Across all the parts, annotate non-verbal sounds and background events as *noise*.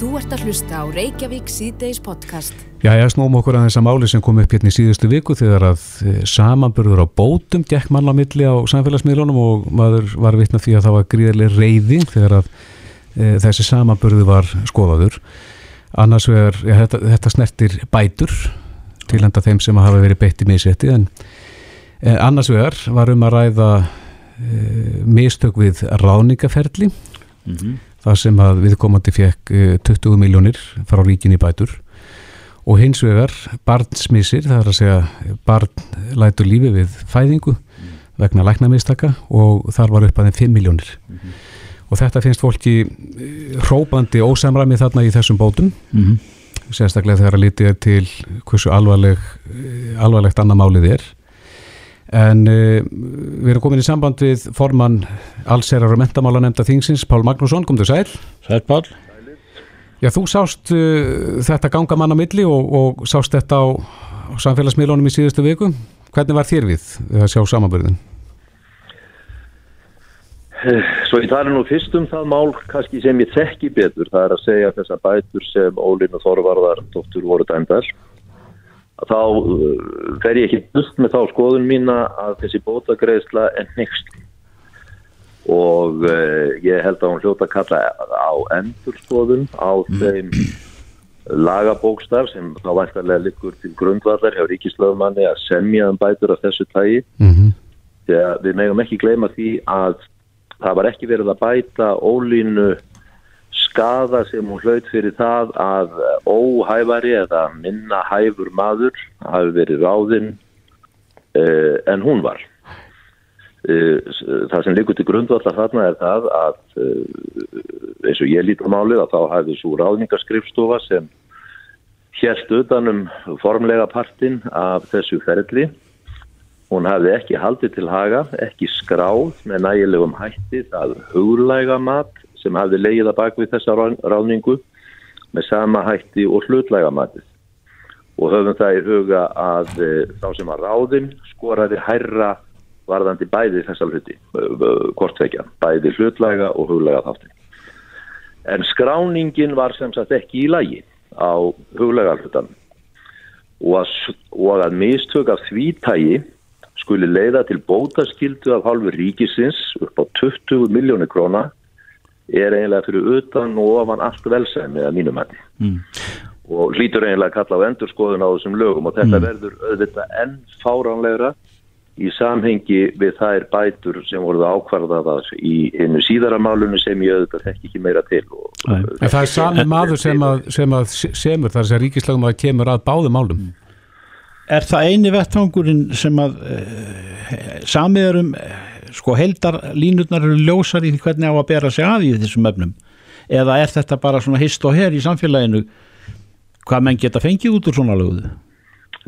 Þú ert að hlusta á Reykjavík síðdeis podcast. Já, ég snúm okkur að þessa máli sem kom upp hérna í síðustu viku þegar að eh, samanburður á bótum gekk mann á milli á samfélagsmiðlunum og maður var vitna því að það var gríðarlega reyðing þegar að e, þessi samanburðu var skoðaður. Annars vegar, ja, þetta, þetta snertir bætur til enda þeim sem hafa verið beitt í misetti en e, annars vegar var um að ræða e, mistök við ráningaferli mm -hmm þar sem að viðkomandi fekk 20 eh, miljónir frá ríkinni bætur og hins vegar barnsmissir, það er að segja barn lætur lífi við fæðingu vegna læknamistaka og þar var upp aðeins 5 miljónir mm -hmm. og þetta finnst fólki hrópandi ósamræmi þarna í þessum bótum mm -hmm. sérstaklega þegar að lítið til hversu alvarleg, eh, alvarlegt annað málið er En uh, við erum komin í samband við formann allserrar og mentamála nefnda þingsins, Pál Magnússon, kom þú sæl? Sæl Pál. Já, þú sást uh, þetta ganga mann á milli og, og sást þetta á, á samfélagsmiðlunum í síðustu viku. Hvernig var þér við að sjá samanbyrðin? Svo ég tala nú fyrst um það mál kannski sem ég þekki betur, það er að segja þessa bætur sem Ólín og Þorvarðar dóttur voru dæmdar þá uh, fer ég ekki búst með þá skoðun mína að þessi bótagreðsla er next og uh, ég held að hún hljóta að kalla á endurskoðun á mm. þeim lagabókstar sem þá vantarlega likur til grundvallar hjá ríkislöfumanni að semja um bætur af þessu tægi mm -hmm. þegar við megum ekki gleyma því að það var ekki verið að bæta ólínu skada sem hún hlaut fyrir það að óhæfari eða minna hæfur maður hafi verið ráðinn uh, en hún var. Uh, það sem likur til grundvallar þarna er það að uh, eins og ég lítur málið að þá hafi svo ráðningarskrifstofa sem hérst utanum formlega partin af þessu ferli. Hún hafi ekki haldið til haga, ekki skráð með nægilegum hætti það huglæga mat sem hafði leiðið að baka við þessa ráningu með sama hætti og hlutlæga matið og höfum það í huga að þá sem að ráðin skoraði hærra varðandi bæði þessa hluti, kortvekja, bæði hlutlæga og huglæga þáttin. En skráningin var sem sagt ekki í lagi á huglæga hlutan og að, og að mistök af því tægi skuli leiða til bótaskildu af halvu ríkisins upp á 20 miljónir króna er eiginlega fyrir utan og ofan allt velsæmi að mínum hætti mm. og hlýtur eiginlega að kalla á endurskoðun á þessum lögum og þetta mm. verður auðvitað enn fáránlegra í samhengi við þær bætur sem voruð ákvarðaðar í einu síðaramálunum sem ég auðvitað þekk ekki meira til og, En það er sami maður sem að, sem að semur þar sem ríkislagum að kemur að báðum málum Er það eini vettfangurinn sem að uh, samiðarum sko heldarlínutnar eru ljósar í hvernig á að bera sig að í þessum öfnum eða er þetta bara svona hist og her í samfélaginu hvað menn geta fengið út úr svona löguðu?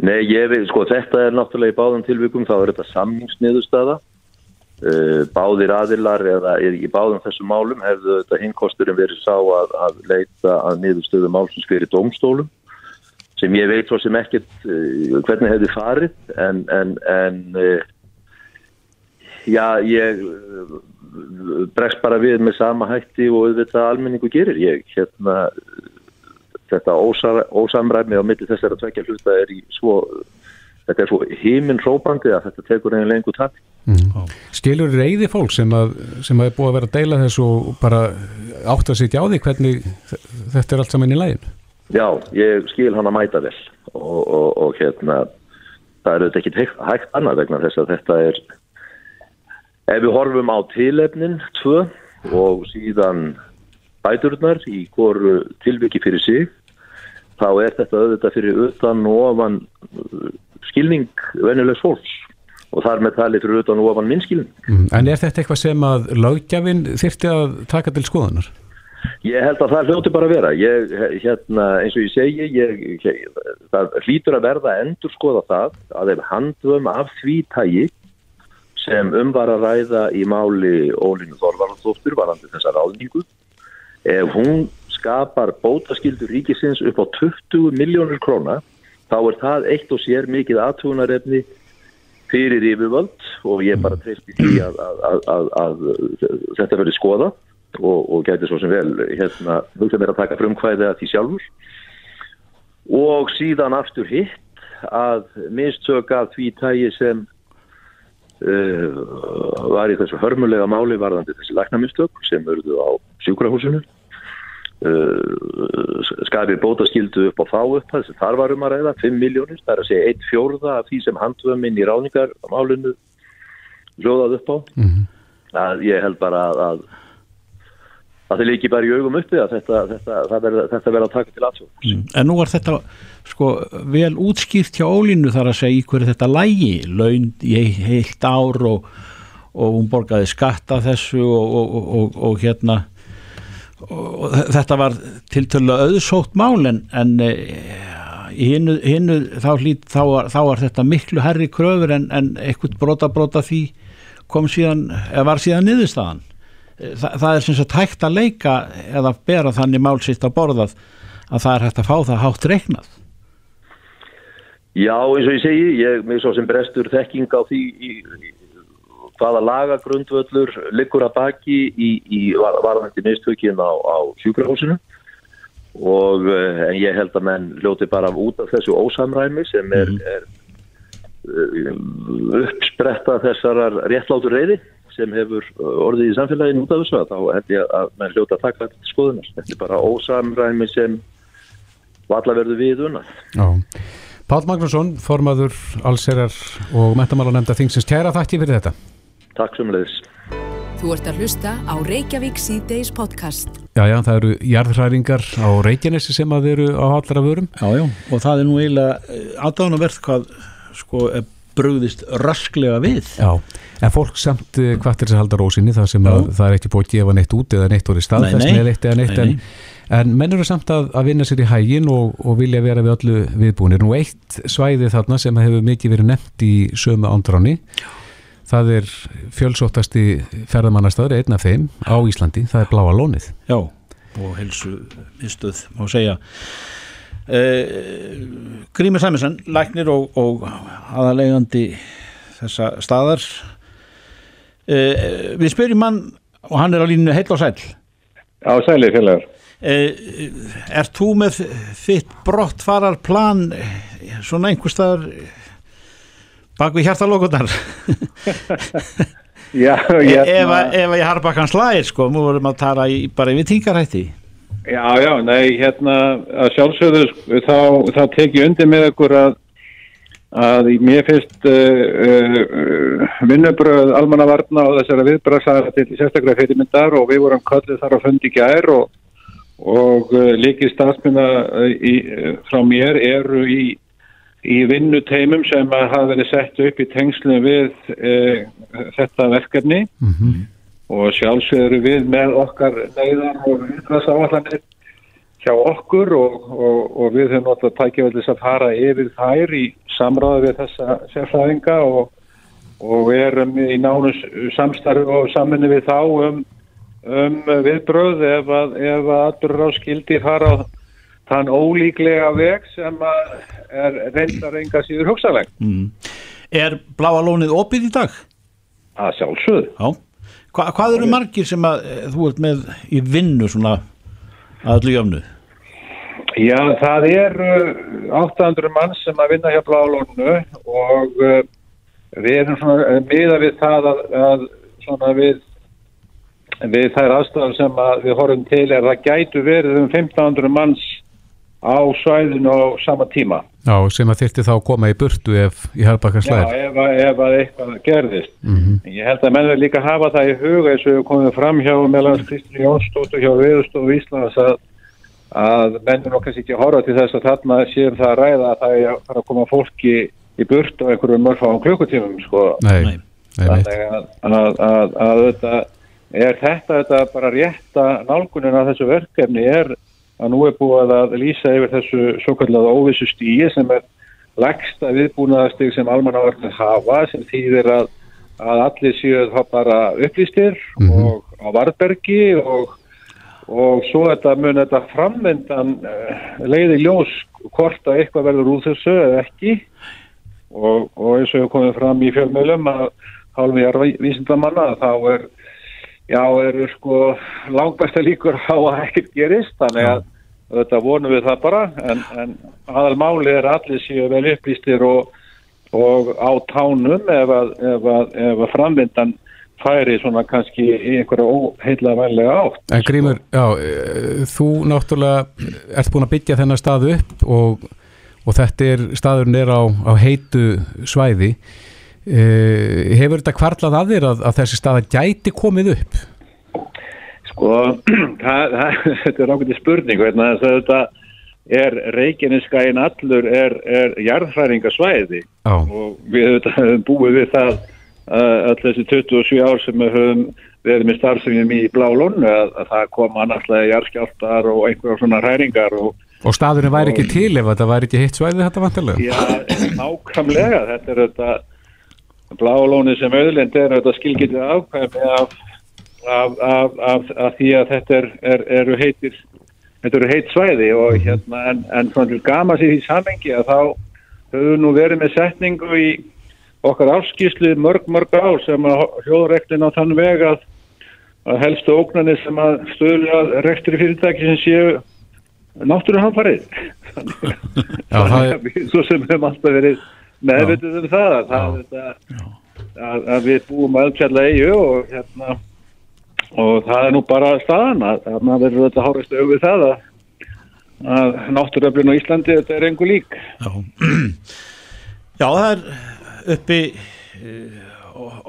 Nei, ég veit, sko þetta er náttúrulega í báðum tilvíkum, þá er þetta samningsniðustada uh, báðir aðilar eða í báðum þessum málum hefðu þetta hinkosturinn verið sá að, að leita að niðurstöðu málsins fyrir domstólum sem ég veit svo sem ekkert uh, hvernig hefði farið en, en, en uh, Já, ég uh, bregst bara við með sama hætti og þetta almenningu gerir. Ég, hérna, þetta ósamræmi á milli þessar að tvekja hluta er í svo, þetta er svo heiminn rópandi að þetta tekur einhver lengur takk. Mm. Skilur reyði fólk sem að, sem að er búið að vera að deila þessu og bara átt að sitja á því hvernig þetta er allt saman í lægin? Já, ég skil hann að mæta vel og, og, og hérna, það er auðvitað ekki hægt annað vegna þess að þetta er Ef við horfum á tilefnin tvö og síðan bæturnar í hvoru tilviki fyrir sig þá er þetta auðvitað fyrir utan og ofan uh, skilning venjulegs fólks og þar með tali fyrir utan og ofan minnskilning. Mm, en er þetta eitthvað sem að lögjafinn þyrti að taka til skoðanar? Ég held að það hljóti bara að vera. Ég, hérna, eins og ég segi, ég, ég, það hlýtur að verða að endur skoða það að ef handvömm af því tægi sem umvar að ræða í máli Ólinu Þorvarðardóttur varandi þessa ráðningu. Ef hún skapar bótaskildur ríkisins upp á 20 miljónur króna þá er það eitt og sér mikið aðtugunarefni fyrir yfirvöld og ég bara trefti því að, að, að, að þetta verður skoða og, og gæti svo sem vel hérna, hugsa mér að taka frumkvæði að því sjálfur og síðan aftur hitt að mistöka því tægi sem var í þessu hörmulega máli varðandi þessi læknamistök sem verðu á sjúkrahúsinu uh, skafið bótaskildu upp á þá upp þessi þar varum að ræða 5 miljónir, það er að segja 1 fjórða af því sem handvöminn í ráningarmálinu hljóðað upp á mm -hmm. að ég held bara að, að að þeir líki bara í augum uppi að þetta, þetta, verða að taka til aðsók mm. En nú var þetta sko vel útskýrt hjá Ólínu þar að segja í hverju þetta lægi laun í heilt ár og, og hún borgaði skatta þessu og, og, og hérna þetta var tiltölu auðsótt mál en, en hinnu, hinnu þá, hlýt, þá, var, þá var þetta miklu herri kröfur en, en eitthvað brota brota því kom síðan, var síðan niðurstaðan Þa, það er sem sagt hægt að leika eða bera þannig málsitt á borðað að það er hægt að fá það hátt reiknað. Já, eins og ég segi, ég með svo sem brestur þekking á því í, í, hvaða lagagrundvöllur liggur að baki í, í varðandi mistökin á, á sjúkrahúsinu. Og eh, en ég held að menn ljóti bara út af þessu ósamræmi sem er, mm. er eh, uppspretta þessarar réttlátur reyði sem hefur orðið í samfélaginu út af þessu þá held ég að menn ljóta að taka þetta skoðunar þetta er bara ósamræmi sem vallaverðu við unna Já Pál Magnússon, formaður allserar og metamála nefnda þingsins kæra þakki fyrir þetta Takk sem leiðis. Þú ert að hlusta á Reykjavík C-Days podcast. Já, já, það eru jarðhræringar á Reykjanesi sem að veru á allra vörum. Já, já, og það er nú eiginlega eh, aðdáðanverð hvað sko brugðist rasklega við. Já, en fólk samt eh, hvað til þess að halda rósinni þar sem að, það er ekki búið að gefa neitt út eða neitt orðið staðfest með eitt eða neitt, nei, nei. en, en menn eru samt að, að vinna sér í hægin og, og vilja vera við öllu viðbúinir. Nú eitt svæði þarna sem hefur mikið verið nefnt í sömu ándráni það er fjölsóttasti ferðamannastæður, einn af þeim á Íslandi, það er Bláa Lónið Já, og helsu mistuð má segja Grímur Sæminsson læknir og, og aðalegandi þessa staðar. Eh, við spyrjum mann og hann er á línu heil og sæl Já, sæli félagar. Eh, Er þú með þitt brottfarar plan svona einhver staðar bak við hjartalókunar *laughs* Já, ég ef, ef ég harpa kann slæðir sko, nú vorum að tala í, bara yfir tingarætti Já, já, nei, hérna að sjálfsögðu, sko, þá, þá tek ég undir með ykkur að að mér finnst uh, uh, vinnubröð almannavarna og þessara viðbröðsara til sérstaklega fyrirmyndar og við vorum kallið þar á fundi gær og, og uh, líkið stafsmynda frá mér eru í í vinnuteimum sem hafa verið sett upp í tengslu við þetta verkefni mm -hmm. Og sjálfsögur við með okkar neyðan og viðkvæðsáallanir hjá okkur og, og, og við höfum náttúrulega tækjafellis að fara yfir þær í samráðu við þessa sérfræðinga og, og við erum í nánus samstarfi og saminni við þá um, um viðbröð ef að, að allur á skildi fara á þann ólíklega veg sem er reyndar enga síður hugsaleg mm. Er bláalónið opið í dag? Að sjálfsögðu Hva, Hvað eru margir sem að eh, þú ert með í vinnu svona aðlu jöfnu? Já, það er 800 mann sem að vinna hjá bláalónu og uh, við erum svona miða við það að, að svona við við þær aðstæðar sem að við horfum til er að það gætu verið um 1500 manns á svæðinu á sama tíma. Já, sem að þyrti þá að koma í burtu ef í Harbakar slæð. Já, ef, ef að eitthvað gerðist. Mm -hmm. Ég held að mennur líka hafa það í huga eins og við komum fram hjá meðlans Kristri Jónsdóttur hjá Viðurstofu Íslands að, að mennur okkar sér ekki að horfa til þess að þarna séum það að ræða að það er að koma fólki í burtu á einhverjum mörgfáum klukkutímum, sko. Nei, nei. Þannig að, að, að, að þetta er þetta, þetta bara rétta nálgunin að þessu verkefni er að nú er búið að lýsa yfir þessu svo kallega óvissu stíi sem er lagsta viðbúnaðastig sem almannavarnir hafa sem þýðir að, að allir séu það bara upplýstir mm -hmm. og á varbergi og, og svo þetta mun þetta framvendan uh, leiði ljós hvort að eitthvað verður úr þessu eða ekki og, og eins og hefur komið fram í fjölmjölum að hálfum ég er vísindamanna þá er já, eru sko langbæsta líkur á að ekkert gerist, þannig að þetta vonum við það bara, en, en aðal máli er allir séu vel upplýstir og, og á tánum ef að, ef að, ef að framvindan færi svona kannski í einhverja óheila vænlega átt. En Grímur, já, eh, þú náttúrulega ert búin að byggja þennan stað upp og, og þetta er, staðurinn er á, á heitu svæði. Eh, hefur þetta kvarlað að þér að, að þessi staða gæti komið upp? Sko, *clears throat* það, það, *laughs* þetta er ákveðið spurning, að þetta er Reykjaneskain allur er, er jarðhræringasvæði Já. og við höfum búið við það öll þessi 27 ár sem við höfum verið með starfsefnum í blá lónu að, að það koma annarlega jarðskjáltar og einhverjum svona hræringar og Og staðurinn væri ekki til ef þetta væri ekki hitt svæði þetta vantilega? Já, nákvæmlega, þetta er þetta bláalóni sem auðlind er þetta skilgetið ákvæmi af, af, af, af, af því að þetta er, er, eru heitir þetta eru heit svæði og hérna en, en svona til gama sér í samengi að þá höfum nú verið með setningu í okkar áskýslu mörg mörg ár sem að hljóðreklin á þann veg að, að helstu ógnani sem að stöðla rekstri fyrirtæki sem séu það er, við svo sem hefum alltaf verið meðvitið um það að, að, að við búum að eldfjalla eigu og hérna og það er nú bara staðan að, að maður verður þetta hárist auðvið það að, að náttúröflin á Íslandi þetta er engu lík. Já, *clears throat* Já það er uppi uh,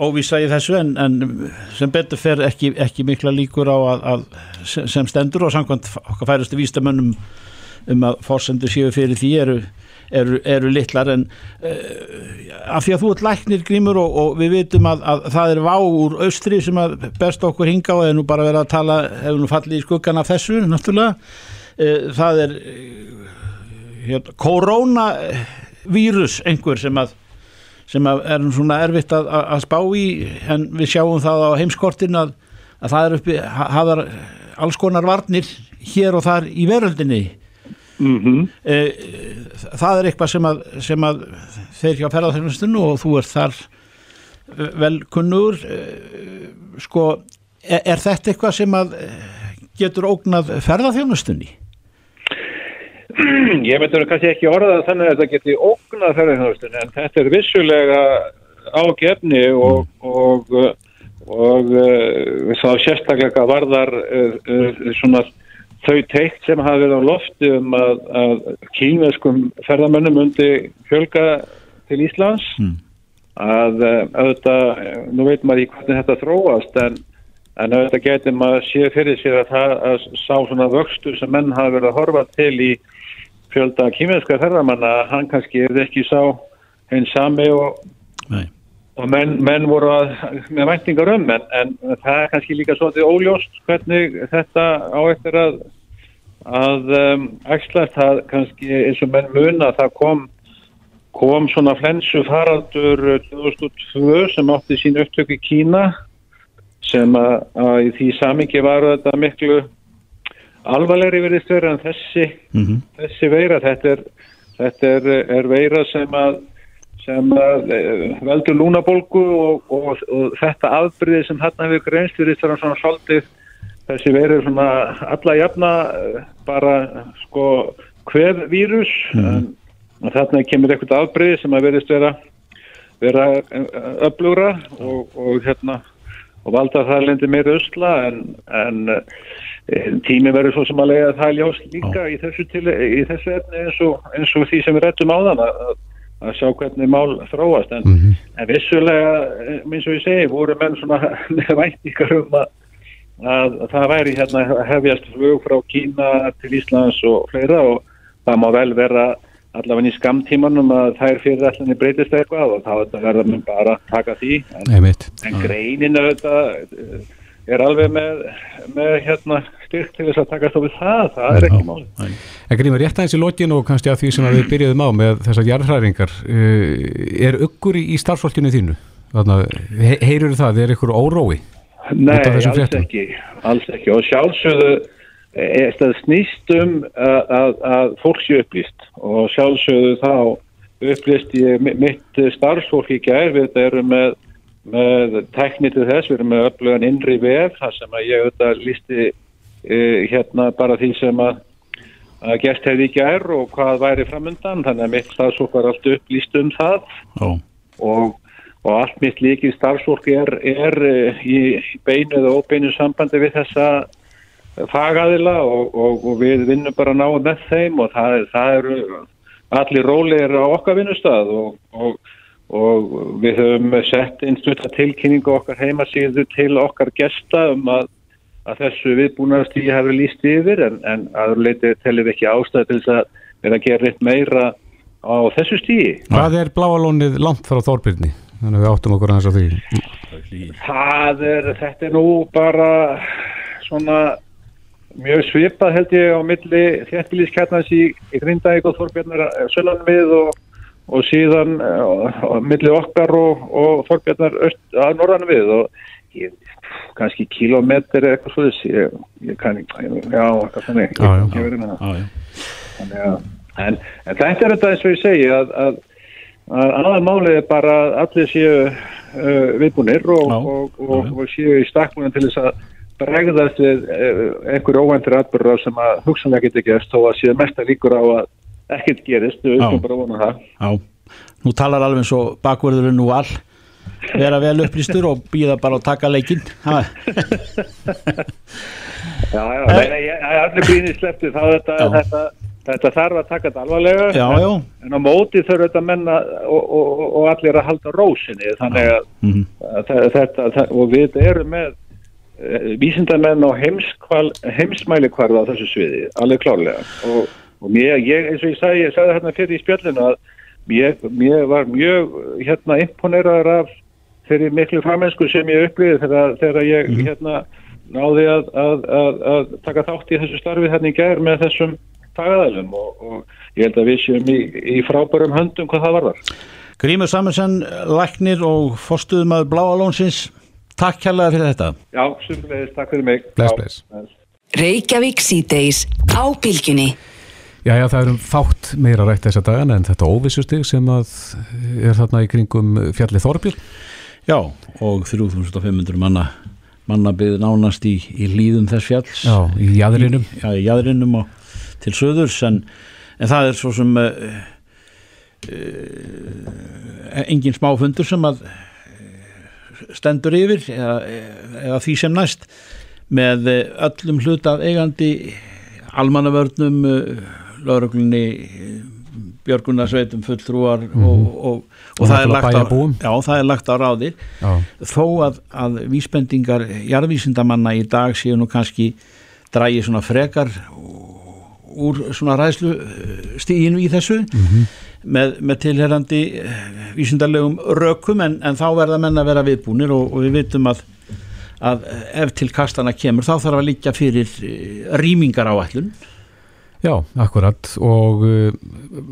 óvísa í þessu en, en sem betur fer ekki, ekki mikla líkur á að, að sem- stendur og samkvæmt okkar færustu vístamönnum um að fórsendur séu fyrir því eru, eru, eru litlar en uh, af því að þú ert læknir grímur og, og við vitum að, að það er vá úr austri sem að best okkur hinga og er nú bara verið að tala hefur nú fallið í skuggan af þessu náttúrulega. Uh, það er uh, hérna, koronavírus einhver sem að sem að er svona erfitt að, að, að spá í en við sjáum það á heimskortin að, að það er uppi ha- hafðar alls konar varnir hér og þar í veröldinni mm -hmm. Eh, það er eitthvað sem að, sem að þeir hjá ferðarþjónustun og þú ert þar eh, vel kunnur sko, er, er þetta eitthvað sem að eh, getur ógnað ferðarþjónustunni? *clears throat* Ég myndur kannski ekki orða það þannig að þetta geti ógnað ferðarþjónustun en þetta er vissulega ágefni og, og, og, og þá sérstaklega varðar uh, uh, svona þau teikt sem hafa verið á lofti um að, að kínveskum ferðamönnum undi fjölga til Íslands Mm. að uh, auðvitað, nú veit maður í hvernig þetta þróast en, en auðvitað getur maður sé fyrir sér að það að sá svona vöxtur sem menn hafa verið að horfa til í fjölda kýmennska ferðamanna, hann kannski er ekki sá hinn sami og, Nei. Og menn, menn voru að, með væntingar um en, en það er kannski líka svolítið óljóst hvernig þetta á eftir að að um, æxlast það kannski eins og menn muna það kom kom svona flensu faraldur 2002 sem átti sín upptök í Kína sem að, að í því samingi var þetta miklu alvarlegri verið stöður en þessi Mm -hmm. þessi veira, þetta er, þetta er, er veira sem að, sem að eh, veldur lúnabólgu og, og, og þetta afbyrði sem þarna hefur greinst fyrir þessar svona svolítið þessi er svona alla jafna eh, bara sko hver vírus en, og þarna kemur eitthvað afbyrði sem að verðist vera vera öflugra og, og hérna og valda það lendi meira usla en, en eh, tími verður svo sem að lega það ljós líka í þessu, til, í þessu efni eins og, eins og því sem við rettum á þann að, að sjá hvernig mál þróast. En, Mhm. en vissulega eh, eins og ég segi voru menn svona *laughs* væntingar um að, að, að það væri hérna hefjast flug frá Kína til Íslands og fleira og það má vel vera allavega í skamtímanum að þær fyrirallinni breytist eitthvað og þá verða mér bara að taka því. En, en greinin auðvitað eh, er alveg með, með hérna styrk til þess að taka stofið það, það er ekki máli. En Grímur, rétt aðeins í lokin og kannski að því sem við byrjuðum á með þessar jarðhræringar uh, er uggur í, starfsfólkinu þínu? He heyrur það, er ykkur órói? Nei, alls fréttum? ekki, alls ekki og sjálfsögðu er það snýst um að, að, að fólk sé upplýst og sjálfsögðu þá upplýst ég mi- mitt starfsfólk í gær við þetta eru með með tekni til þess, við erum með öflugan innri vef, þar sem að ég auðvitað lísti uh, hérna bara því sem að, að gert hefði í gær og hvað væri framundan, þannig að mitt starfsfólk var allt upplýst um það. Já, og, og allt mitt líkið starfsfólk er, er uh, í beinu eða óbeinu sambandi við þessa fagaðila og, og, og við vinnum bara náðu með þeim og það, það eru allir rólegir á okkar vinnustad og, og, við höfum sett einstutta tilkynningu okkar heimasíðu til okkar gesta um að, að þessu viðbúnaðastíði hefur líst yfir en, en aður leiti telur við ekki ástæð til þess að vera að gera eitt meira á þessu stíði. Hvað er bláalónið langt frá Þorbirni? Þannig að við áttum okkur aðeins á því. Það er, þetta er nú bara svona mjög svipað held ég á milli þéttbíliskjarnans í, í Grindavík og Þorbjarnar Sölan við og, og síðan uh, á milli okkar og, og Þorbjarnar öst, að norðan við og ég, kannski kilometr eða eitthvað þess ég, ég kann ekki, já, eitthvað já. Ég verið með það. Þannig að- en, en þetta er þetta eins og ég segi að, að, að aðalmálið er bara að allir séu uh, viðbúnir og, og, og, séu í stakkmunum til þess að bregðast við uh, einhverju óvæntir atbyrður sem að hugsanlega getur þó að séu mesta líkur á að ekkert gerist, við skulum bara vona það. Já, nú talar alveg eins og bakverðurinn nú all. Vera vel upplýstur og býða bara að taka leikinn. Já, já, ég- ég- allir brýnir sleppti þá þetta, þetta, þetta þarf að taka þetta alvarlega. Já, en, já. en á móti þurfa þetta menna og, og, og, allir að halda rósinni þannig að Mhm. Þa- þetta, það, og við erum með uh, vísindamenn á heimskval, heimsmæli á þessu sviði, alveg klárlega. Og, og mér, ég, eins og ég sagði, ég sagði hérna fyrir í spjallinu að mér, mér var mjög hérna imponeraður af þeirri miklu framensku sem ég upplýði þegar, þegar ég hérna náði að, að, að, að taka þátt í þessu starfi hérna í gær með þessum tagaðalum og, og ég held að við séum í, í frábærum höndum hvað það varðar. Grímur Samuelsen, læknir og forstuðumæður Bláalónsins Takk kærlega fyrir þetta Já, sumleðis, takk fyrir mig. Bless, bless. Reykjavík síðdeis á bylgjunni. Já, já, það er um fátt meira rætt þessa dagana en þetta óvissustig sem að er þarna í kringum fjallið Þorbjörn. Já, og 3500 manna manna byggði nánast í, í líðum þess fjalls Já, í jæðrinum. Já, í jæðrinum og til söðurs en, en það er svo sem uh, uh, engin smáfundur sem að eh, stendur yfir eða, eða því sem næst með eh, öllum hlutað eigandi almannavörnum lauruglunni björgunarsveitum fulltrúar og, og, og, það er á, já, það er lagt á ráðir Já, þó að, að vísbendingar jarðvísindamanna í dag séu nú kannski drægi svona frekar úr svona ræðslu stíginu í þessu með, með tilherrandi eh, vísindarlegum rökum en, en þá verða menn að vera viðbúnir og, og við vitum að, að ef til kastana kemur þá þarf að líka fyrir eh, rýmingar áætlun já, akkurat og uh,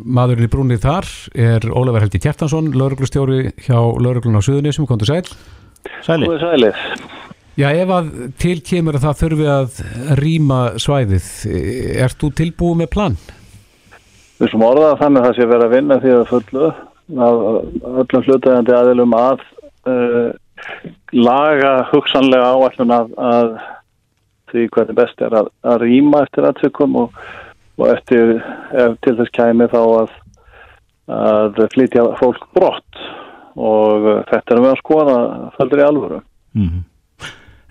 maðurinn í brúnið þar er Ólafur Helgi Kjartansson, lauruglustjóri hjá lauruglun á Suðunisum, komdu sæl. Sæli, Góðið sælir. Já, ef að til kemur að það þurfi að rýma svæðið, eh, ert þú tilbúið með plan? Við sem orðaða þannig að það sé verið að vinna því að fullu að öllum hlutægandi aðilum að uh, laga hugsanlega áallun að, að því hvernig best er að, að rýma eftir aðtökum og, og eftir ef til þess kæmi þá að, að flytja fólk brott. Og þetta erum við að skoða földur í alvöru.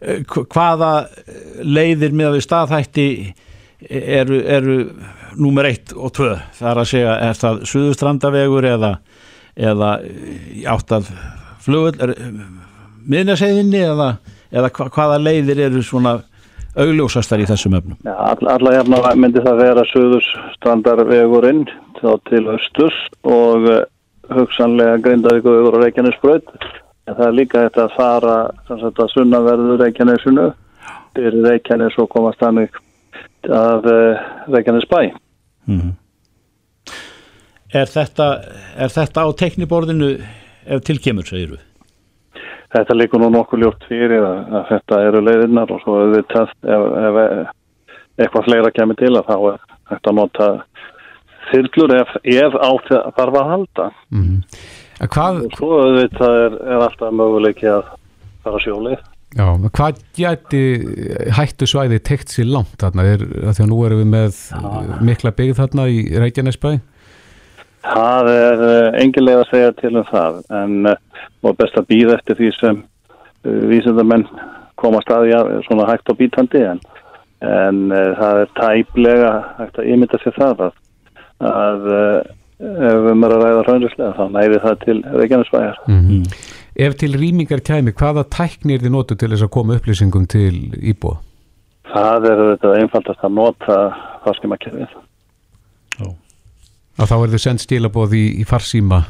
Eh, hv- hvaða leiðir með við staðhætti eru, eru númer eitt og tvö? Það er að segja, er það suðustrandavegur eða, eða í átt að flugul miðnaseiðinni eða, eða hva, hvaða leiðir eru svona augljósastar í þessum öfnum Ja, all, alla jafna myndi það vera söðurstrandarvegurinn þá til östurs og uh, hugsanlega grindavíkuvegur og Reykjanesbröð. En það er líka þetta að fara sagt, að sunnaverðu Reykjanesunu fyrir Reykjanes og komast þannig að uh, Reykjanesbæ. er þetta, er þetta á tekniborðinu ef tilkemur, segir við Þetta líkur nú nokkuð ljótt fyrir að, að þetta eru leiðinnar og svo auðvitað ef, ef, eitthvað fleira kemur til að þá er þetta nota þyrlur ef, ef átt að þarf að halda. En hvað, og svo auðvitað er, er alltaf möguleiki að fara sjólið já, hvað gæti hættu svæði tekt sér langt þarna? Er, því að nú erum við með uh, mikla byggð þarna í Reykjanesbæ. Það er uh, engilega að segja til um það en uh, og best að býða eftir því sem uh, vísindamenn koma staði að svona hægt á bítandi en, en það er tæplega hægt að ímynda sér það að, að ef við erum að ræða raunrislega þá næri það til Reykjanesbæjar. Mm Ef til rýmingar kæmi, hvaða tæknir þið notu til þess að koma upplýsingum til íbúa? Það er þetta einfaldast að nota farskimakerfið. Að þá er þið sendt stílaboð í, í farsíma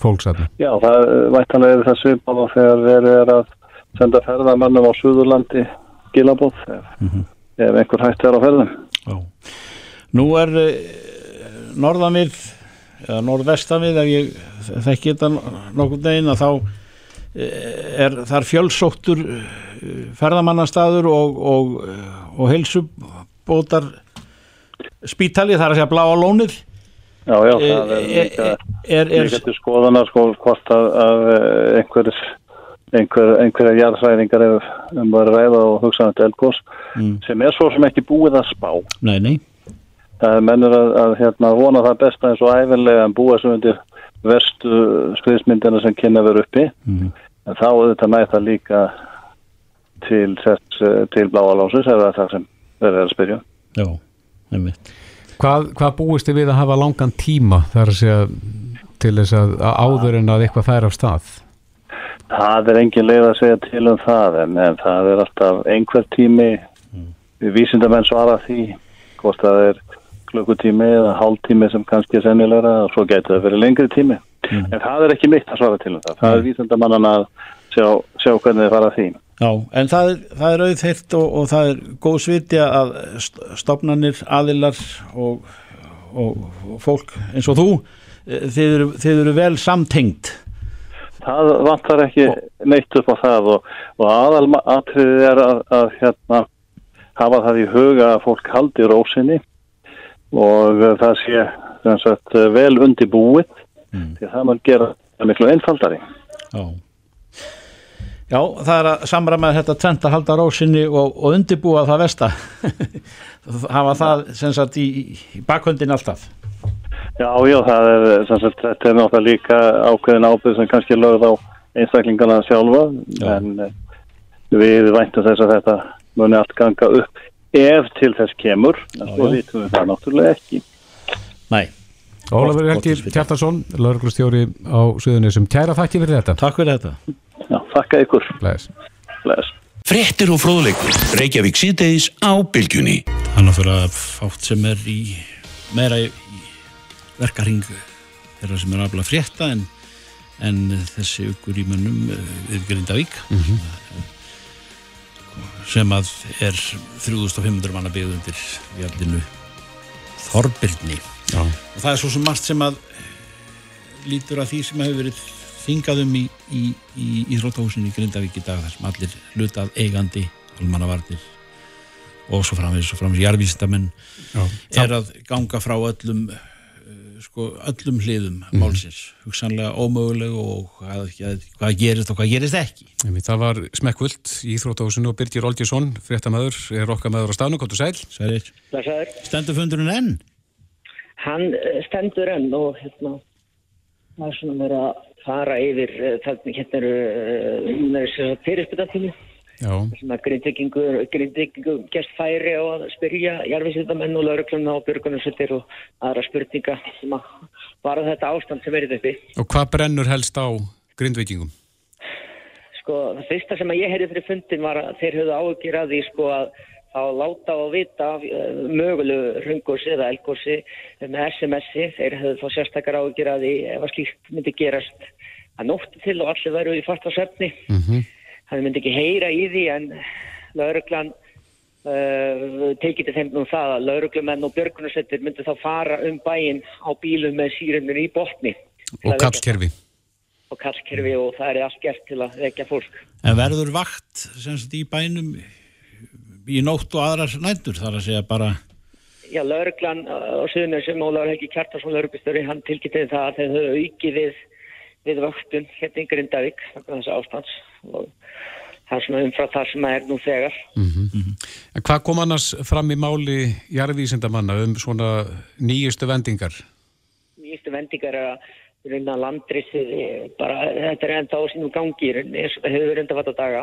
fólksatna. Já, það vættanlega er það svipað og þegar verið er að senda ferðamannum á Suðurlandi gilabóð ef, ef einhver hægt er á ferðum. Já. Nú er uh, norðamið eða norðvestamið ef ég þekki þetta nokkur deginn að þá eh, er þar fjölsóttur eh, ferðamannastaður og, og, og heilsubótar spítali þar að segja bláa lónið Já, já, Eh, það er líka, er, er, líka til skoðana sko hvort að, að einhver, einhver, einhverja jarðsræðingar ef um að ræða og hugsa um þetta eldgós Mm. sem er svo sem ekki búið að spá. nei, nei Það er mennur að, að hérna, vona það besta eins og æfinlega en búa sem undir verstu skriðsmyndina sem kynna verið uppi Mhm. en þá auðvitað það líka til, eh, til bláa lásins ef það er það sem verið að spyrja. já, einmitt Hvað, hvað búist þið við að hafa langan tíma þar að segja til þess að, að áður en að eitthvað fær af stað? Það er engin leið að segja til um það en, en það er alltaf einhver tími. Við vísindamenn svara því hvort það er klukkutími eða hálftími sem kannski er sennilegra og svo getur það verið lengri tími. En það er ekki mitt að svara til um það. Það er vísindamannan að sjá, sjá hvernig þið fara því Já, en það er, það er auðþeirt og, og það er góð svitja að st- stofnanir, aðilar og, og, og fólk eins og þú, eh, þið eru, þið eru vel samtengt. það vantar ekki neitt upp á það og, og aðal atriðið er að, að hérna, hafa það í huga að fólk haldi rósinni og það sé sagt, vel undir búið því að það maður gera miklu einfaldari. Já. Já, það er að samræma þetta tvent að halda rósinni og, og undirbúa það versta. *laughs* hafa það sem sagt í, í bakhöndin alltaf. Já, já, það er, sem sagt, þetta er náttúrulega líka ákveðin ábyrð sem kannski lögð á einstaklingana sjálfa Já. en uh, við væntum þess að þetta muni allt ganga upp ef til þess kemur en svo vitum við það náttúrulega ekki. Nei, Ólafur Helgi. Kjartarsson, lauruglustjóri á Suðunisum. Kæra þakki fyrir þetta. takk fyrir þetta. Já, þakka ykkur. Bless. Bless. Fréttir og fróðleikur. Reykjavík síðdeis á bylgjunni. Það er náttúrulega fátt sem er í meira í, í verkaring þeirra sem er afla frétta en, en þessi ykkur í mönnum eh, við Grindavík sem að er 3500 manna byggð undir fjallinu Þorbirni Já. og það er svo sem margt sem að eh, lítur að því sem hefur verið þingað um í, í, í Íþróttahúsinu í Grindavík í dag þar sem allir hlutað eigandi almannavarnir og svo framvegis og framvegis jarðvísindamenn er að ganga frá öllum uh, sko, öllum hliðum málsins, hugsanlega ómöguleg og hvað, hvað gerist og hvað gerist ekki Það var smekkvöld í Íþróttahúsinu og Birgir Olgesson, fréttamaður, er okkar maður á stafnu, kottu sæl. Sælir. Stendur fundurinn enn? Hann eh, stendur enn og hérna það er svona verið að fara yfir eh, þannig hérna eru eh, að Já, sem að grindvikingur gerst færi á að spyrja jarfinsvitamenn og lauruglunna og björgunarsveitir og aðra spurninga sem að bara þetta ástand sem verið uppi. Og hvað brennur helst á grindvikingum? sko það fyrsta sem að ég heyrði fyrir fundin var að þeir höfðu áhugir að því sko að þá láta og vita af uh, mögulegu rungursi eða elgursi með SMS-i, þeir höfðu þá sérstakar áhugir að því ef að slíkt myndi gerast að nóttu til og allir væru í fasta svefni. Mm það myndi ekki heyra í því en lauruglan uh, tekið til þeim nú það að lauruglumenn og björgunarsveitir myndi þá fara um bæinn á bílum með sírunir í botni. Og kallkerfi. og kallkerfi og það er allt gert til að vekja fólk. En verður vakt sem sagt í bænum í nótt og aðrar nættur þar að segja bara? Já, lauruglan uh, á Suðunum sem Ólaður Helgi Kjartarsson lauruglustöri, hann tilkynnti það að þeir höfðu aukið við við vöktun hérna í Grindavík þessu ástands og það er svona umfrá það sem er nú þegar. En hvað kom annars fram í máli jarðvísindamanna um svona nýjustu vendingar? Nýjustu vendingar er að reyna landrissið, bara þetta er enda á sínum gangi eins og það hefur reynda vatn á daga.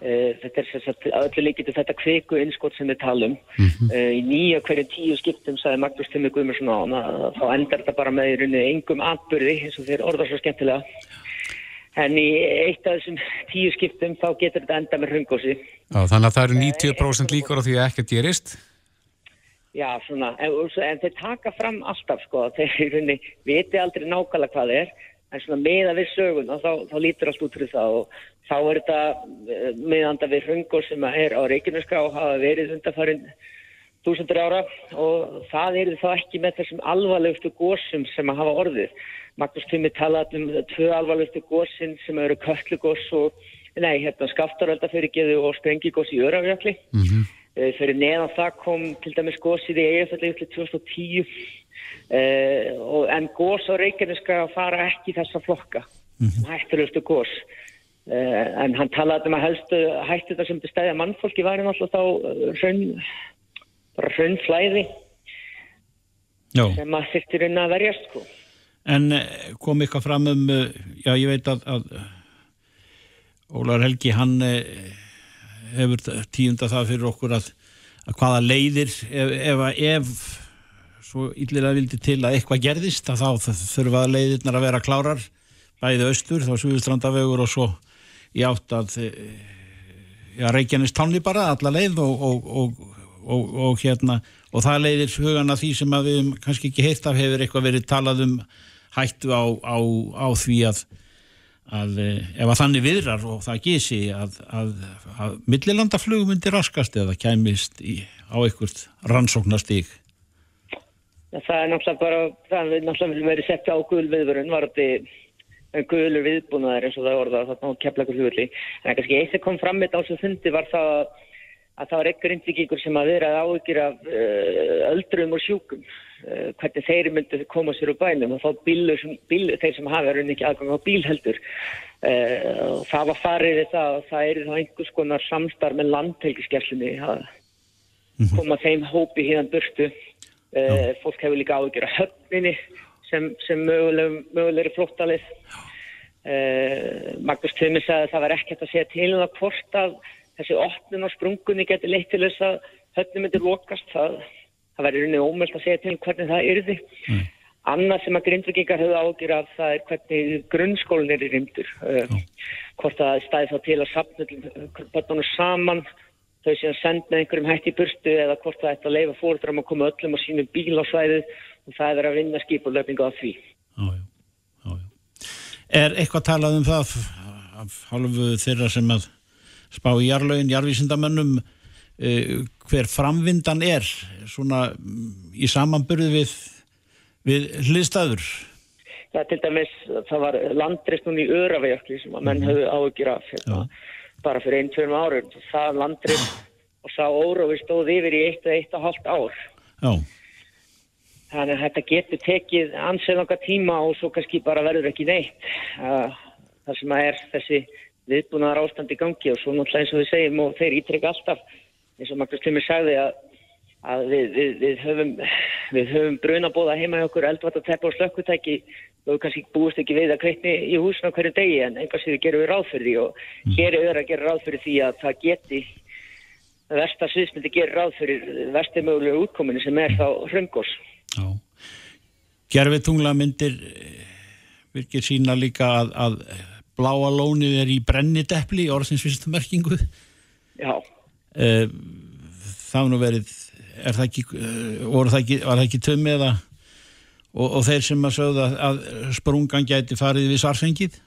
Uh, þetta er þess að öllu líkitu þetta kviku innskott sem við talum. Uh, í nýja hverju tíu skiptum sagði Magnús Timmi Guðmursson á hana þá endar þetta bara með í rauninni engum atbyrði eins og þeir orða svo skemmtilega. En í eitt af þessum tíu skiptum þá getur þetta enda með hrungósi Já, þannig að það eru 90% líkur á því að ekkert gerist? Já, svona, en, en þeir taka fram alltaf sko, þeir viti aldrei nákvæmlega hvað það er en svona meða við sögun og þá, þá lítur allt út fyrir það og þá er þetta eh, meðanda við hrungor sem er á Reykjaneska og hafa verið undanfarinn þúsundur ára og það eru þá ekki með þessum alvarlegustu gósum sem að hafa orðið. Magnús Tumi talaði um tvö alvarlegustu gósin sem eru köllugós og, nei, hérna skaftaröldafyrirgeðu og sprengigós í Örafjökli. Mm -hmm. Fyrir neðan það kom til dæmis gósið í Egefalli 2010 Uh, og, en gós á Reykjaneska fara ekki þessa flokka mm -hmm. hættilegustu gós uh, en hann talaði um að helstu hætti þetta sem bestæði að mannfólki væri náttúrulega þá raun bara raunflæði sem að þurftir inn að verjast sko. En kom eitthvað fram um já ég veit að, að Ólar Helgi hann hefur tíunda það fyrir okkur að, að hvaða leiðir ef, ef, ef svo yllilega vildi til að eitthvað gerðist að þá þurfa leiðirnar að vera klárar bæði austur, þá Suðustrandavegur og svo í átt að ja, Reykjanes tánli bara alla leið og, og, og, og hérna og það leiðir hugana því sem að við kannski ekki heitt af hefur eitthvað verið talað um hættu á, á, á því að að ef að þannig viðrar og það gísi að, að, að millilandaflugum myndir raskast eða kæmist í, á einhvert rannsóknastík Það er náttúrulega bara, það er náttúrulega verið sett á gulviðvörun, var þetta gulur viðbúnaðar eins og það orða þarna á keflagur hljóðli. En kannski eitt sem kom fram með þetta á þessu fundi var það að það var ekkur indvíkingur sem að vera að áhugir af uh, öldrum og sjúkum, uh, hvernig þeir myndi koma sér úr bænum og þá bílur, bíl, þeir sem hafa verið ekki aðgang á bílheldur. Uh, það var farið það og það er þá einhvers konar samstarf með landhelgiskeflunni að koma þeim hópi hérna burtu. Uh, fólk hefur líka áhugjur að höfninni sem, sem mögulegri flottalið uh, Magnús Tumi sagði að það var ekkert að segja til um það hvort að þessi opnun á sprungunni getur leitt til þess að höfni myndir lokast. Það, það verður unni ómöld að segja til hvernig það yrði. Mm. annað sem að grindvikingar höfðu áhugjur af það er hvernig grunnskólinn er í rimdur uh, hvort að staði þá til að sapna börnunum saman þau séðan send með einhverjum hætti í burstu eða hvort það ætti að leifa fóröldram að koma öllum á sínum bíl á svæðið og það er að vinna skipulöfninga á því. Já, já, já. Er eitthvað talað um það af halvu þeirra sem að spá í jarlögin, jarvísindamönnum eh, hver framvindan er svona í samanburði við, við hliðstæður? Það til dæmis, það var landrist núni í Öravejökli sem að menn höfðu áhugir af hérna. Já bara fyrir einn, tveim árum það landrið og sá órói stóð yfir í eitt og eitt og halvt ár Já. þannig að þetta getur tekið ansið nokkað tíma og svo kannski bara verður ekki neitt það sem að er þessi viðbúnaðar ástand í gangi og svo náttúrulega eins og við segjum og þeir ítrykka alltaf eins og Magnús Timur sagði að, að við, við, við höfum höfum brunabóða heima í okkur eldvartatæpa og slökkutæki og kannski búist ekki við að kveitni í húsna hverju degi en einhvers við gerum við ráð fyrir því. Og mm. hér er að gera ráð fyrir því að það geti versta sviðsmyndi gerir ráð fyrir versti mögulega útkominu sem er þá hröngos Gerfið tungla myndir eh, virkir sína líka að, að bláa lónið er í brennidepli í orðsinsvistum merkingu. Já. Eh, Það nú verið er það ekki, eh, það ekki, var það ekki tömmi eða og, og þeir sem að sögða að sprungan gæti farið við sarfengið?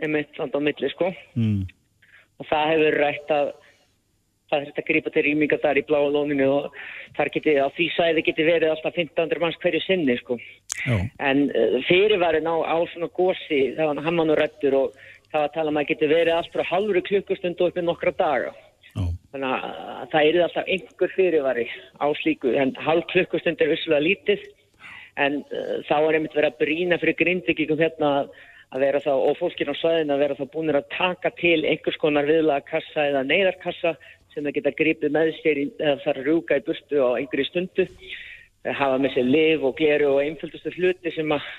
Einmitt, samt á milli sko mm. og það hefur rætt að það þetta að grípa til rýminga þar í bláa lóninu og þar geti, á því sæði geti verið alltaf 1500 manns hverju sinni sko Já. en uh, fyrirværin á, á svona gósi það var hann mann og rættur og það var að tala um að geti verið alltaf halvru klukkustund og uppið nokkra daga. Þannig að það er alltaf einhver fyrirværi á slíku en halv klukkustund er visslega lítið en uh, þá er einmitt verið að brína fyrir grindvikingum hérna að vera þá, og fólkin á svæðin að vera þá búinir að taka til einhvers konar viðlaga kassa eða neyðarkassa sem það geta gripið með sér eða þarf að rúka í burtu á einhverju stundu eh, hafa með sér liv og gleru og einföldustu hluti sem að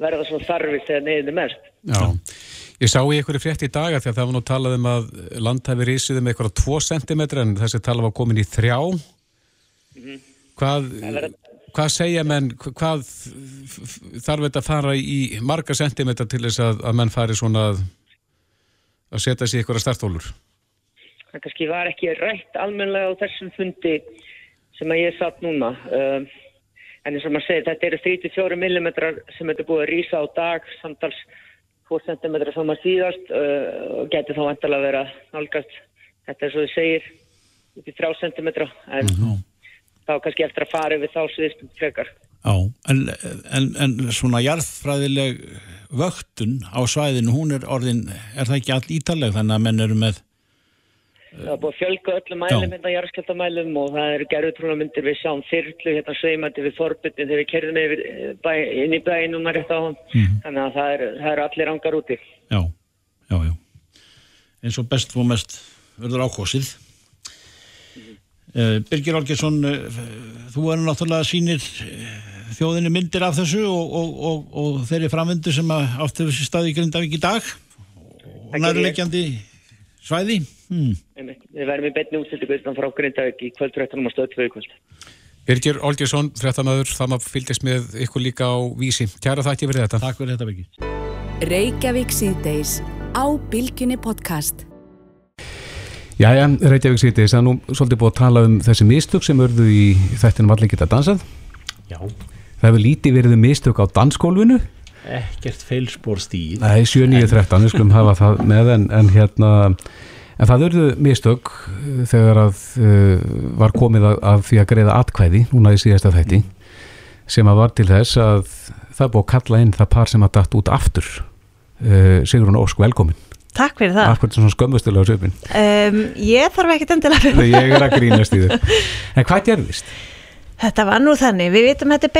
verða svona þarfið þegar neyðin er mest. Já, ég sá í einhverju frétt í daga að það var nú talað um að land hafi rísið um eitthvað 2 cm en þessi tala var komin í 3 Hvað Það verður- hvað segja menn, hvað þarf þetta að fara í marga sentimeter til þess að, að menn fari svona að, að setja sér ykkur að startólur? það kannski var ekki rætt almennilega á þessum fundi sem að ég satt núna. Um, en eins og maður segir þetta eru 34 mm sem þetta búið að rýsa á dag samtals 2 cm saman síðast uh, og geti þá vantilega að vera nálgast þetta er svo þið segir upp í 3 cm en þá kannski eftir að fara yfir þá síðustum frekar. Já, en, en, en svona jarðfræðileg vöktun á svæðinu, hún er orðin, er það ekki all ítaleg þannig að menn eru með, Það er búið að fjölga öllum mælum hérna jarðskjaldamælum og það eru gerðutrúnamyndir við sjáum þyrlu hérna sveimandi við forbyttin þegar við kerðum yfir eh, bæ, inn í bæinn núna rétt á hann. Þannig að það eru er allir ángar úti. já, já, já, eins og best og mest verður ákosið. Uh, Birgir Olgesson, uh, þú er náttúrulega sýnir uh, þjóðinni myndir af þessu og, og, og, og þeirri framvindu sem áttu þessi staði í Grindavík í dag og nærleikjandi svæði. Hmm. Við verðum í betni útsendingu utan frá Grindavík í kvöldrættunum á stöð 2 í kvöld. Birgir Olgesson, fréttamaður, það maður fylgist með ykkur líka á vísi. Kæra þakki fyrir þetta. Takk fyrir þetta Birgir. Reykjavík síðdeis á Bilginni podcast. Jæja, Reykjavík sýtis, það er nú svolítið búið að tala um þessi mistök sem örðu í þættinum allir geta dansað. Já, Það hefur lítið verið um mistök á dansgólfinu. ekkert feilspór stíð Nei, 7-9-13, við skulum hafa það með en, en hérna en það urðu mistök uh, þegar að uh, var komið að, að því að greiða atkvæði núna í síðasta þætti sem að var til þess að það búið að kalla inn það par sem að datt út aftur. Uh, Sigrun Ósk, velkomin. Takk fyrir það. Akkur svona skömmustilega á söpinn Um, ég þarf ekkert endilega ég er að grínast í þau En hvað gerðist? Þetta var nú þannig, við vitum að þetta er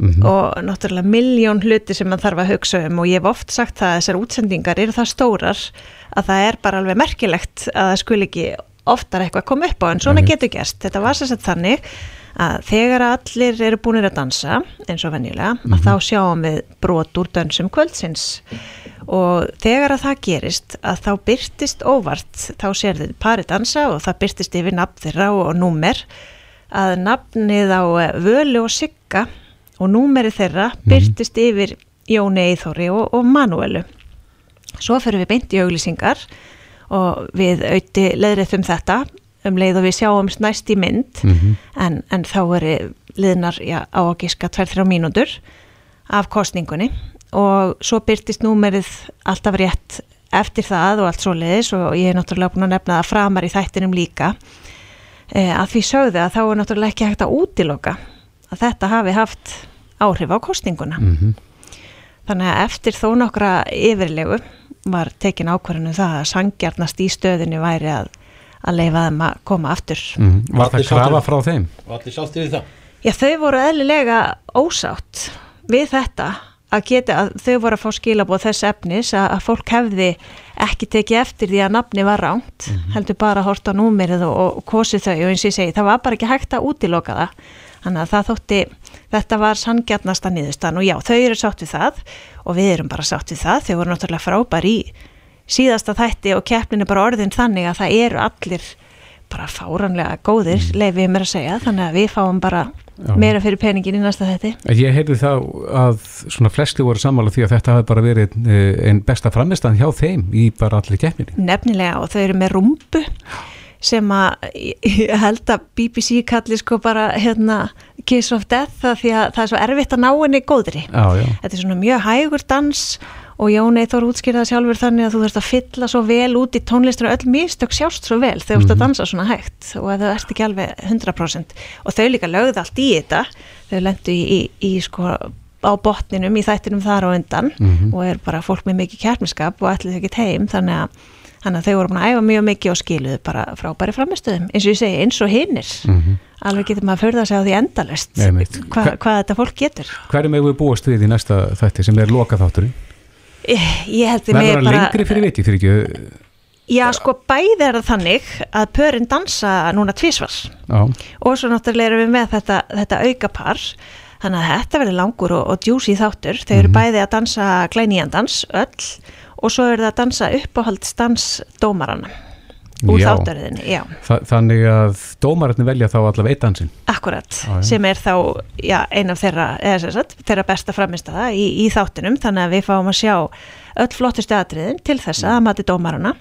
bein útsending og náttúrulega miljón hluti sem mann þarf að hugsa um og ég hef oft sagt það að þessar útsendingar eru það stórar að það er bara alveg merkilegt að það skul ekki oftar eitthvað koma upp á en svona Einmitt. getur gerst. Þetta var sér sett þannig að þegar allir eru búinir að dansa eins og venjulega að þá sjáum við brot úr dönsum kvöldsins og þegar að það gerist að þá byrtist óvart þá sér þið pari dansa og það byrtist yfir nafn þeirra og, númer að nafnið á Völu og Sigga og númerið þeirra byrtist yfir Jóni Eithóri og, og Manuelu. Svo fyrir við beint í auglýsingar og við auði leðrið um þetta. Um leið og við sjáum næst í mynd en, en þá eru liðnar já, á að giska 2-3 mínútur af kostningunni og svo byrtist númerið alltaf rétt eftir það og allt svo leiðis og ég er náttúrulega búin að nefna það framar í þættinum líka. E, að því sögðu að þá er náttúrulega ekki hægt að útiloka að þetta hafi haft áhrif á kostninguna Mhm. þannig að eftir þó nokkra yfirlegu var tekin ákvarðinu það að sangjarnast í stöðinu væri að, að leifa þeim að koma aftur Mm. Var það krafa frá þeim? og allir sátti við það Já, þau voru eðlilega ósátt við þetta að geta að þau voru að fá skilabóð þess efnis að, að fólk hefði ekki tekið eftir því að nafni var ránt heldur bara að horta á númerið og, og kosið þau og eins og ég segi, það var bara ekki hægt að útiloka það þannig að það þótti þetta var sanngjarnasta niðurstan og já, þau eru sátt við það og við erum bara sátt við það, þau voru náttúrulega frábær í síðasta þætti og keppnin er bara orðin þannig að það eru allir bara fáranlega góðir, leifið mér að segja. Þannig að við fáum bara Já. meira fyrir peningin í næsta þætti. Ég heyrði þá að svona flesti voru sammála því að þetta hafi bara verið eh, einn besta framistan hjá þeim í bara allir keppninni. nefnilega og þau eru með rúmbu sem að ég held að BBC kalli sko bara hérna Kiss of Death það því að það er svo erfitt að ná henni góðri. Já, já. þetta er svona mjög hægur dans og Jón Eithor útskýrða sjálfur þannig að þú þurft að fylla svo vel út í tónlistur og öll mistök sjást svo vel þegar þú ert að dansa svona hægt og að það ert ekki alveg 100% og þau líka lögðu allt í þetta. Þau lendu í, í, í sko á botninum í þættinum þar á undan og er bara fólk með mikið kærmiskap og ætlið ekki heim. Þannig að, þannig að þau voru búin að æfa mjög mikið og skiluðu bara frábæri framistöðum eins og ég segi eins og hinnir alveg getur maður að förða sig á því endalust hva, hvað þetta fólk getur. Hverjum hefur við búast við í næsta þætti sem er loka þátturinn? ég, held því það bara lengri fyrir viti fyrir ekki? já sko bæði er það þannig að pörin dansa núna tvísvar Já, og svo náttúrulega erum við með þetta, þetta aukapar. Þannig að þetta verður langur og, og djúsi þáttur. Þau eru bæði að dansa glæníjandans öll og svo eru það að dansa uppáhaldsdans dómarana úr já, Þa, þannig að dómararnir velja þá allavega eitt dansinn. Akkurat já. sem er þá já, ein af þeirra, sagt, þeirra besta framistaða í, í þáttunum þannig að við fáum að sjá öll flottustu atriðin til þess að mati dómarana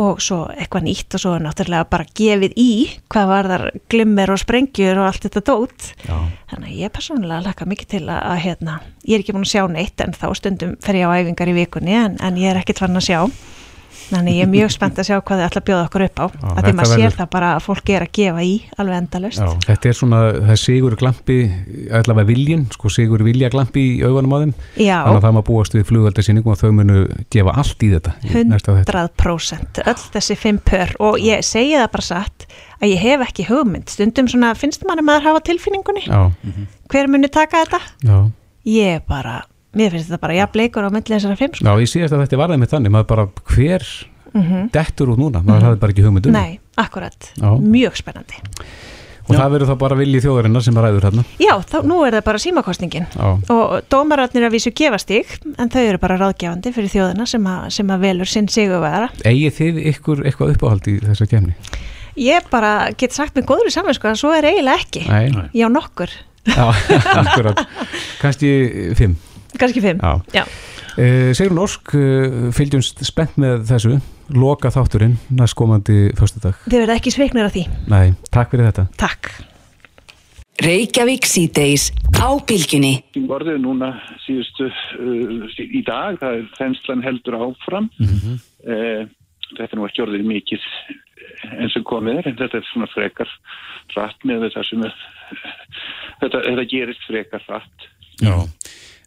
og svo eitthvað nýtt og svo er náttúrulega bara gefið í hvað var þar glimmer og sprengjur og allt þetta dót. Já. þannig að ég persónulega laka mikið til að, að hérna, ég er ekki búin að sjá neitt en þá stundum fer ég á æfingar í vikunni en, en ég er ekkert fann að sjá þannig ég er mjög spennt að sjá hvað þið ætla að bjóða okkur upp á. Já, að því maður sér það bara að fólk er að gefa í alveg endalaust. Já, þetta er svona, það sigur glampi allavega viljin, sko sigur vilja glampi í augunum á þeim, Já. þannig að það maður búast við flugöldarsýningum og þau munu gefa allt í þetta í næsta þetta. 100% öll þessi fimm pör. Og ég segi það bara satt að ég hef ekki hugmynd. Stundum svona finnst manni maður hafa tilfinningunni. Já, hver muni taka þetta? Já, ég bara, mér finnst þetta bara jafn leikur á milli þessara fimm sko. já, ég síðast að þetta var þeim með þannig, maður bara hver Mhm. dettur út núna, maður hafði bara ekki hugmynd um nei, akkurat, Já. mjög spennandi. Og það verður þá bara vilji þjóðarinnar sem ræður hérna já, þá, nú er það bara símakostningin Já. og dómararnir að vísu gefa stig en þau eru bara ráðgefandi fyrir þjóðina sem, að, sem að velur sinn sigurvera Egið þið ykkur eitthvað uppáhald í þessa kemni? ég bara get sagt með góður í saman að svo eiginlega ekki. Nei. já, nokkur, Já, *laughs* akkurat. Kannski fimm kannski fimm Já. já. Uh, Sigrun Ósk, uh, fylgjumst spennt með þessu, loka þátturinn næstkomandi föstudag. þið verða ekki sveiknir af því, Nei, takk fyrir þetta. takk Reykjavík síðdeis á bylgjunni. Vorðið núna síðustu uh, í dag, það er þenslan heldur áfram. Mhm. uh, þetta er nú ekki orðið mikið eins og komið er, en þetta er svona frekar rætt með þetta sem er, þetta, þetta gerist frekar rætt. Já.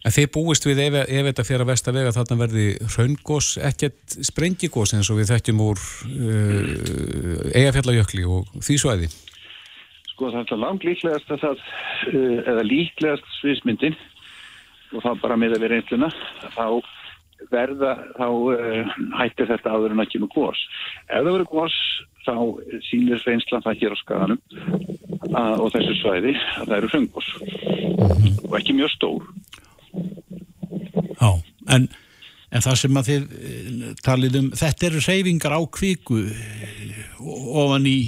En þið búist við ef, ef þetta fyrir að vesta vega þarna verði raungós, ekkert sprengigós eins og við þekkjum úr uh, eigafjallajökli og því svæði. Sko það er langt líklegast að það, uh, eða líklegast sviðsmyndin og það bara með að vera eintluna, þá verða, þá uh, hættir þetta áður en að kemur gós. Ef það verður gós, þá sýnir reynslan það hér á skaganum að, og þessu svæði að það eru söngos og ekki mjög stór. Já, en, en það sem að þið eh, talið um, þetta eru reyfingar á kviku eh, ofan í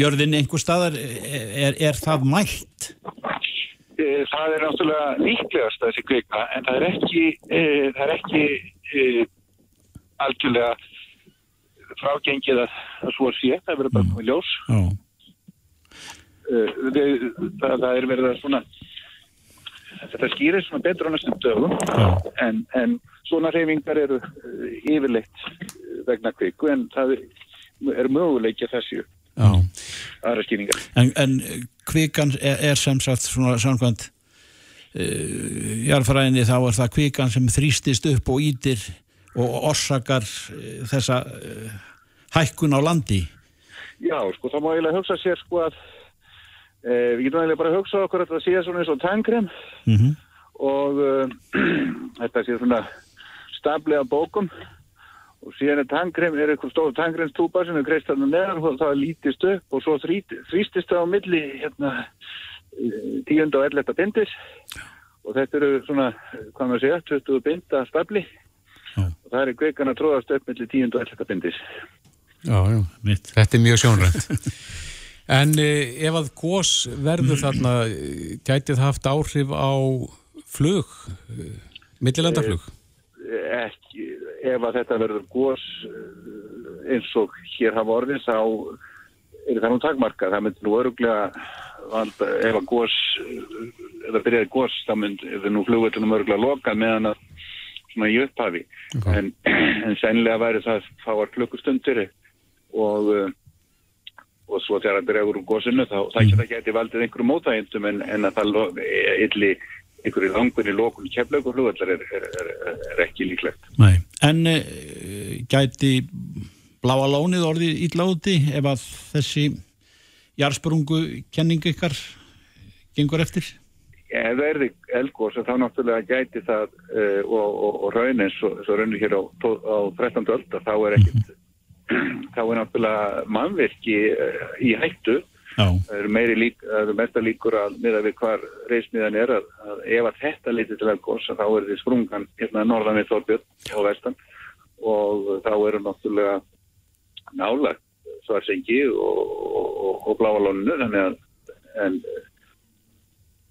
jörðin einhver staðar, er, er það mælt? Eh, Það er náttúrulega líklegast þessi kvika en það er ekki, það er ekki algjörlega frágengið að, svo sé, það verður bara komið ljós. Já. Það, það er verið að svona þetta skýrir svona betur á næstum dögum en, en svona reyfingar eru uh, yfirleitt uh, vegna kviku en það er möguleiki að þessu aðra skýringar. En, en kvikan er, er sem sagt svona samkvæmt uh, jarðfræðinni þá er það kvikan sem þrýstist upp og ítir og orsakar uh, þessa uh, hækkun á landi. Já, sko, það má eiginlega hugsa sér sko að e, við getum eiginlega bara að hugsa okkur að það sé svona eins og tankrem Mm -hmm. og uh, *clears throat* þetta sé svona stablega bókum og síðan er tankrem, er eitthvað stóð tankremstúpa sem er kreist þarna neðan og það lítist upp og svo þrýstist það á milli hérna eh, tíund og elletta bindis og þetta eru svona, hvað maður segja, 20 binda stabli og það er kvekan að tróðast upp milli tíund og elletta bindis. Já, já, Mitt. þetta er mjög sjónrænt. *laughs* En uh, ef að gós verður þarna, eh, gæti það haft áhrif á flug, uh, millilandaflug? ekki, ef að þetta verður gós eins og hér hafa orðið þá er það nú takmarka það myndi nú öruglega valda, ef að gós ef það byrjaði gós þá myndi ef það nú flugvöldunum öruglega loka meðan að svona í upphafi. En, *clears throat* en sennilega væri það fáar klukkustundir og og svo þegar það dregur úr gósinu þá það geta geti valdið einhverju mótægindum en, en að það illi einhverju langunni lókun keflaugur flugvallar er, er, er, er ekki líklegt. Nei. En uh, gæti bláa lónið orðið illa úti ef að þessi jarðsprungu kenning ykkar gengur eftir? Ef það erði elgós þá náttúrulega gæti það uh, og, og, og raun eins og, og raunir hér á, á 13. öld að þá er ekkit þá er náttúrulega mannverki uh, í hættu. Það eru meiri lík, það eru mesta líkur að miða við hvar reismiðan er að, að ef að þetta lítið til elgós þá er því sprungan hérna norðan við Þorbjörn og vestan. Og þá eru náttúrulega nálagt svarsengi og, og, og bláalónu þannig að en,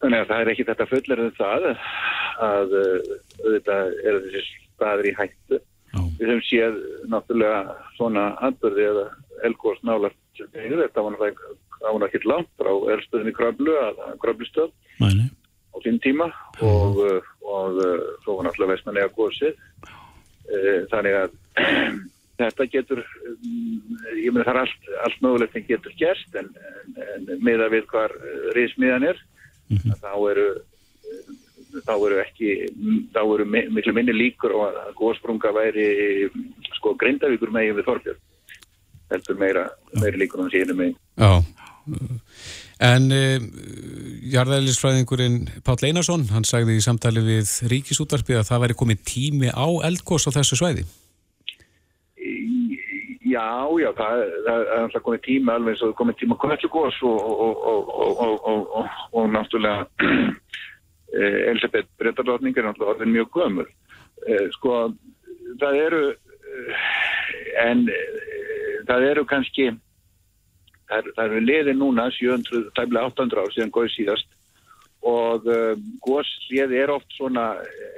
þannig að það er ekki þetta fullir en það að uh, auðvitað eru þessi staður í hættu. Við höfum séð náttúrulega svona andbörði eða elgós nálagt þetta var náttúrulega það var ekki langt frá elstöðinni Kröflu að Kröflustöð Mæli. á sín tíma. Og, og uh, svo var náttúrulega vestmanlega gósið uh, þannig að *clears throat* þetta getur um, ég meina það er allt, allt mögulegt sem getur gerst en, en, en meða við hvar riðsmiðan er að þá eru þá eru ekki þá eru mi- miklu minni líkur og að góðsprunga væri sko grindavíkur megin við Þorbjörn heldur meira, meira líkur en síðan megin. Já, en uh, jarðælisfræðingurinn Páll Einarsson, hann sagði í samtali við Ríkisútvarpið að það væri komið tími á eldgós á þessu svæði. Já, já, það, er alltaf komið tíma alveg eins og komið tíma kvöllugós og, og, og, og, og, og, og, og náttúrulega eh, Elisabeth Bretardótning er náttúrulega orðin mjög gömur. Eh, Sko, það eru eh, en eh, það eru kannski það eru- það eru liðin núna 700, tæmlega 800 ár síðan góð síðast og góðsléð er oft svona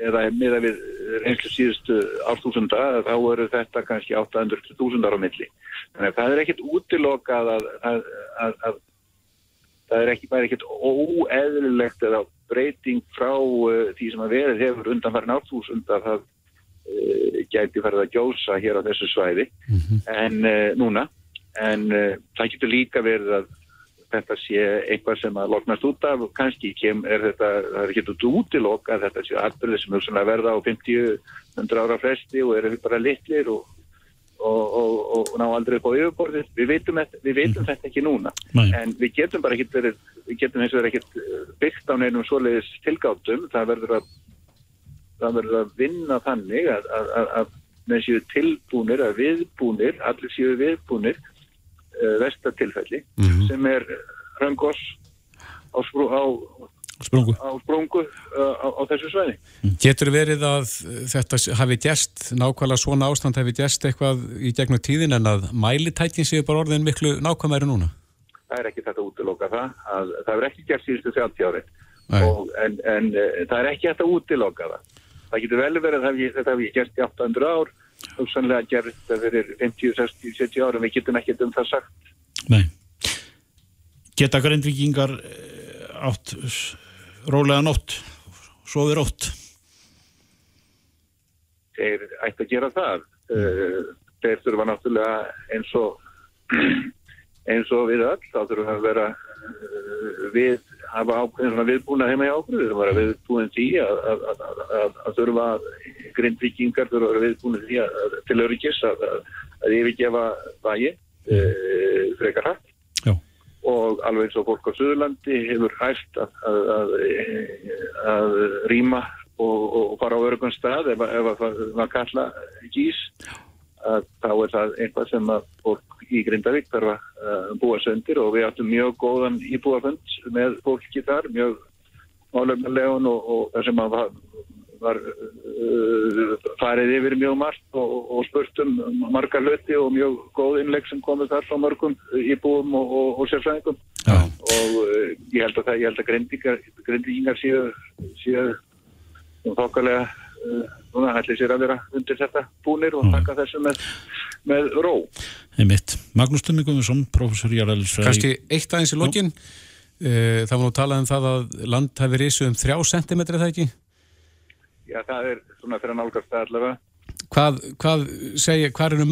eða miða við reynslu síðustu árþúsunda þá eru þetta kannski 800.000 ára milli þannig að það er ekkit útilokað að, að, að, að það er ekki bara ekkit óeðlilegt eða breyting frá uh, því sem að verið hefur undan farin árþúsund að það uh, gæti farið að gjósa hér á þessu svæði. En uh, núna. En það getur líka verið að þetta sé eitthvað sem að loknast út af. Og kannski kem, er þetta, það er ekki út útiloka að þetta sé atbyrði sem hugsanlega verða á 50-100 ára fresti og eru bara litlir og, og, og, og ná aldrei upp á yfirborðið. Við veitum, við veitum þetta ekki núna Nei. en við getum bara ekki verið, við getum eins og verið ekki byggt á neinum svoleiðis tilgáttum, það verður að það verður að vinna þannig að, að, að, að menn séu tilbúnir, að viðbúnir, allir séu viðbúnir uh, vestatilfelli sem er röngos á, sprú, á, Sprungu. á sprungu uh, á, á þessu svæði. Getur verið að þetta hafi gerst, nákvæmlega svona ástand hafi gerst eitthvað í gegnum tíðin en að mælitækin séu bara orðin miklu nákvæmæri núna? Það er ekki þetta útiloka það, að, það er ekki gert síðustu 30 ári Nei. og, en, en uh, það er ekki þetta að útiloka það. Það getur vel verið að það hafi- þetta hafi gert í 800 ár og sannlega gert þetta fyrir 50, 60, 70 árum, við getum ekki um það sagt. Nei. Geta grindvikingar eh, átt rólega nótt, sofið rótt? þeir ætti að gera það uh, þeir þurfa náttúrulega eins og *clears throat* eins og við öll þá þurfum að vera uh, við hafa ákveðin svona viðbúna heima í ákveðu þurfum að vera viðbúin því að, að, að, að, þurfa grindvikingar þurfa að vera viðbúin því til öryggis að, yfirgefa vægi uh, frekar hægt. Og alveg eins og fólk á Suðurlandi hefur hægt að, að, að, að rýma og, og fara á örgum stað ef, ef að það kalla gís þá er það eitthvað sem að fólk í Grindavík þarf að búa söndir og við áttum mjög góðan íbúafönd með fólki þar, mjög málefnulegun og, og það sem að var, uh, farið yfir mjög margt og, og spurt um marga hluti og mjög góð innlegg sem komið þar frá mörgum íbúum og, og, og sérfræðingum Já. og uh, ég held að það, ég held að grindingar, grindingar séu, séu þokkalega uh, núna ætli sér að vera undir þetta búnir og taka þessu með, með ró. Einmitt. Magnús Guðmundsson, professor í jarðælisfræði. Kanski eitt aðeins í lokin, uh, það var nú talað um það að land hafi risu um þrjá sentimetri það ekki? Já, það er svona fyrir að nálgast það allavega. Hvað, hvað segja, hvað eru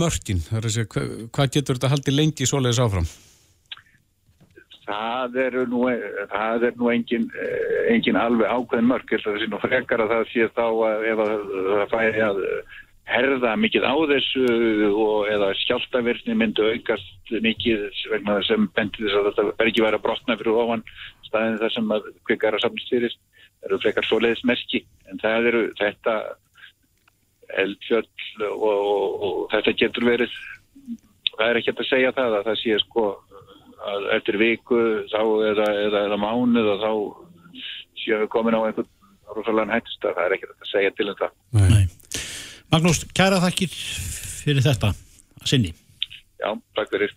er að segja, hvað, hvað getur þetta haldið lengi svoleiðis áfram? Það eru nú, það er nú engin, eh, engin alveg ákveðin mörg, held að það sé nú frekar að það sé þá að ef að það færi að herða mikið á þessu og eða skjáltavirkni myndi aukast mikið vegna þess sem bendi þess að þetta verður ekki verið að brotna fyrir ofan staðin þar sem að kvikar að samnist fyrir það eru frekar svoleiðis merki en það eru þetta eldfjöll og, og, og þetta getur verið það er ekki að segja það að það sé sko að eftir viku þá eða, eða, eða mánuð og þá séum við komin á einhvern rosalega hættist að það er ekki að segja til um þetta. Nei. Magnús, kæra þakkir fyrir þetta að sinni. Já, takk fyrir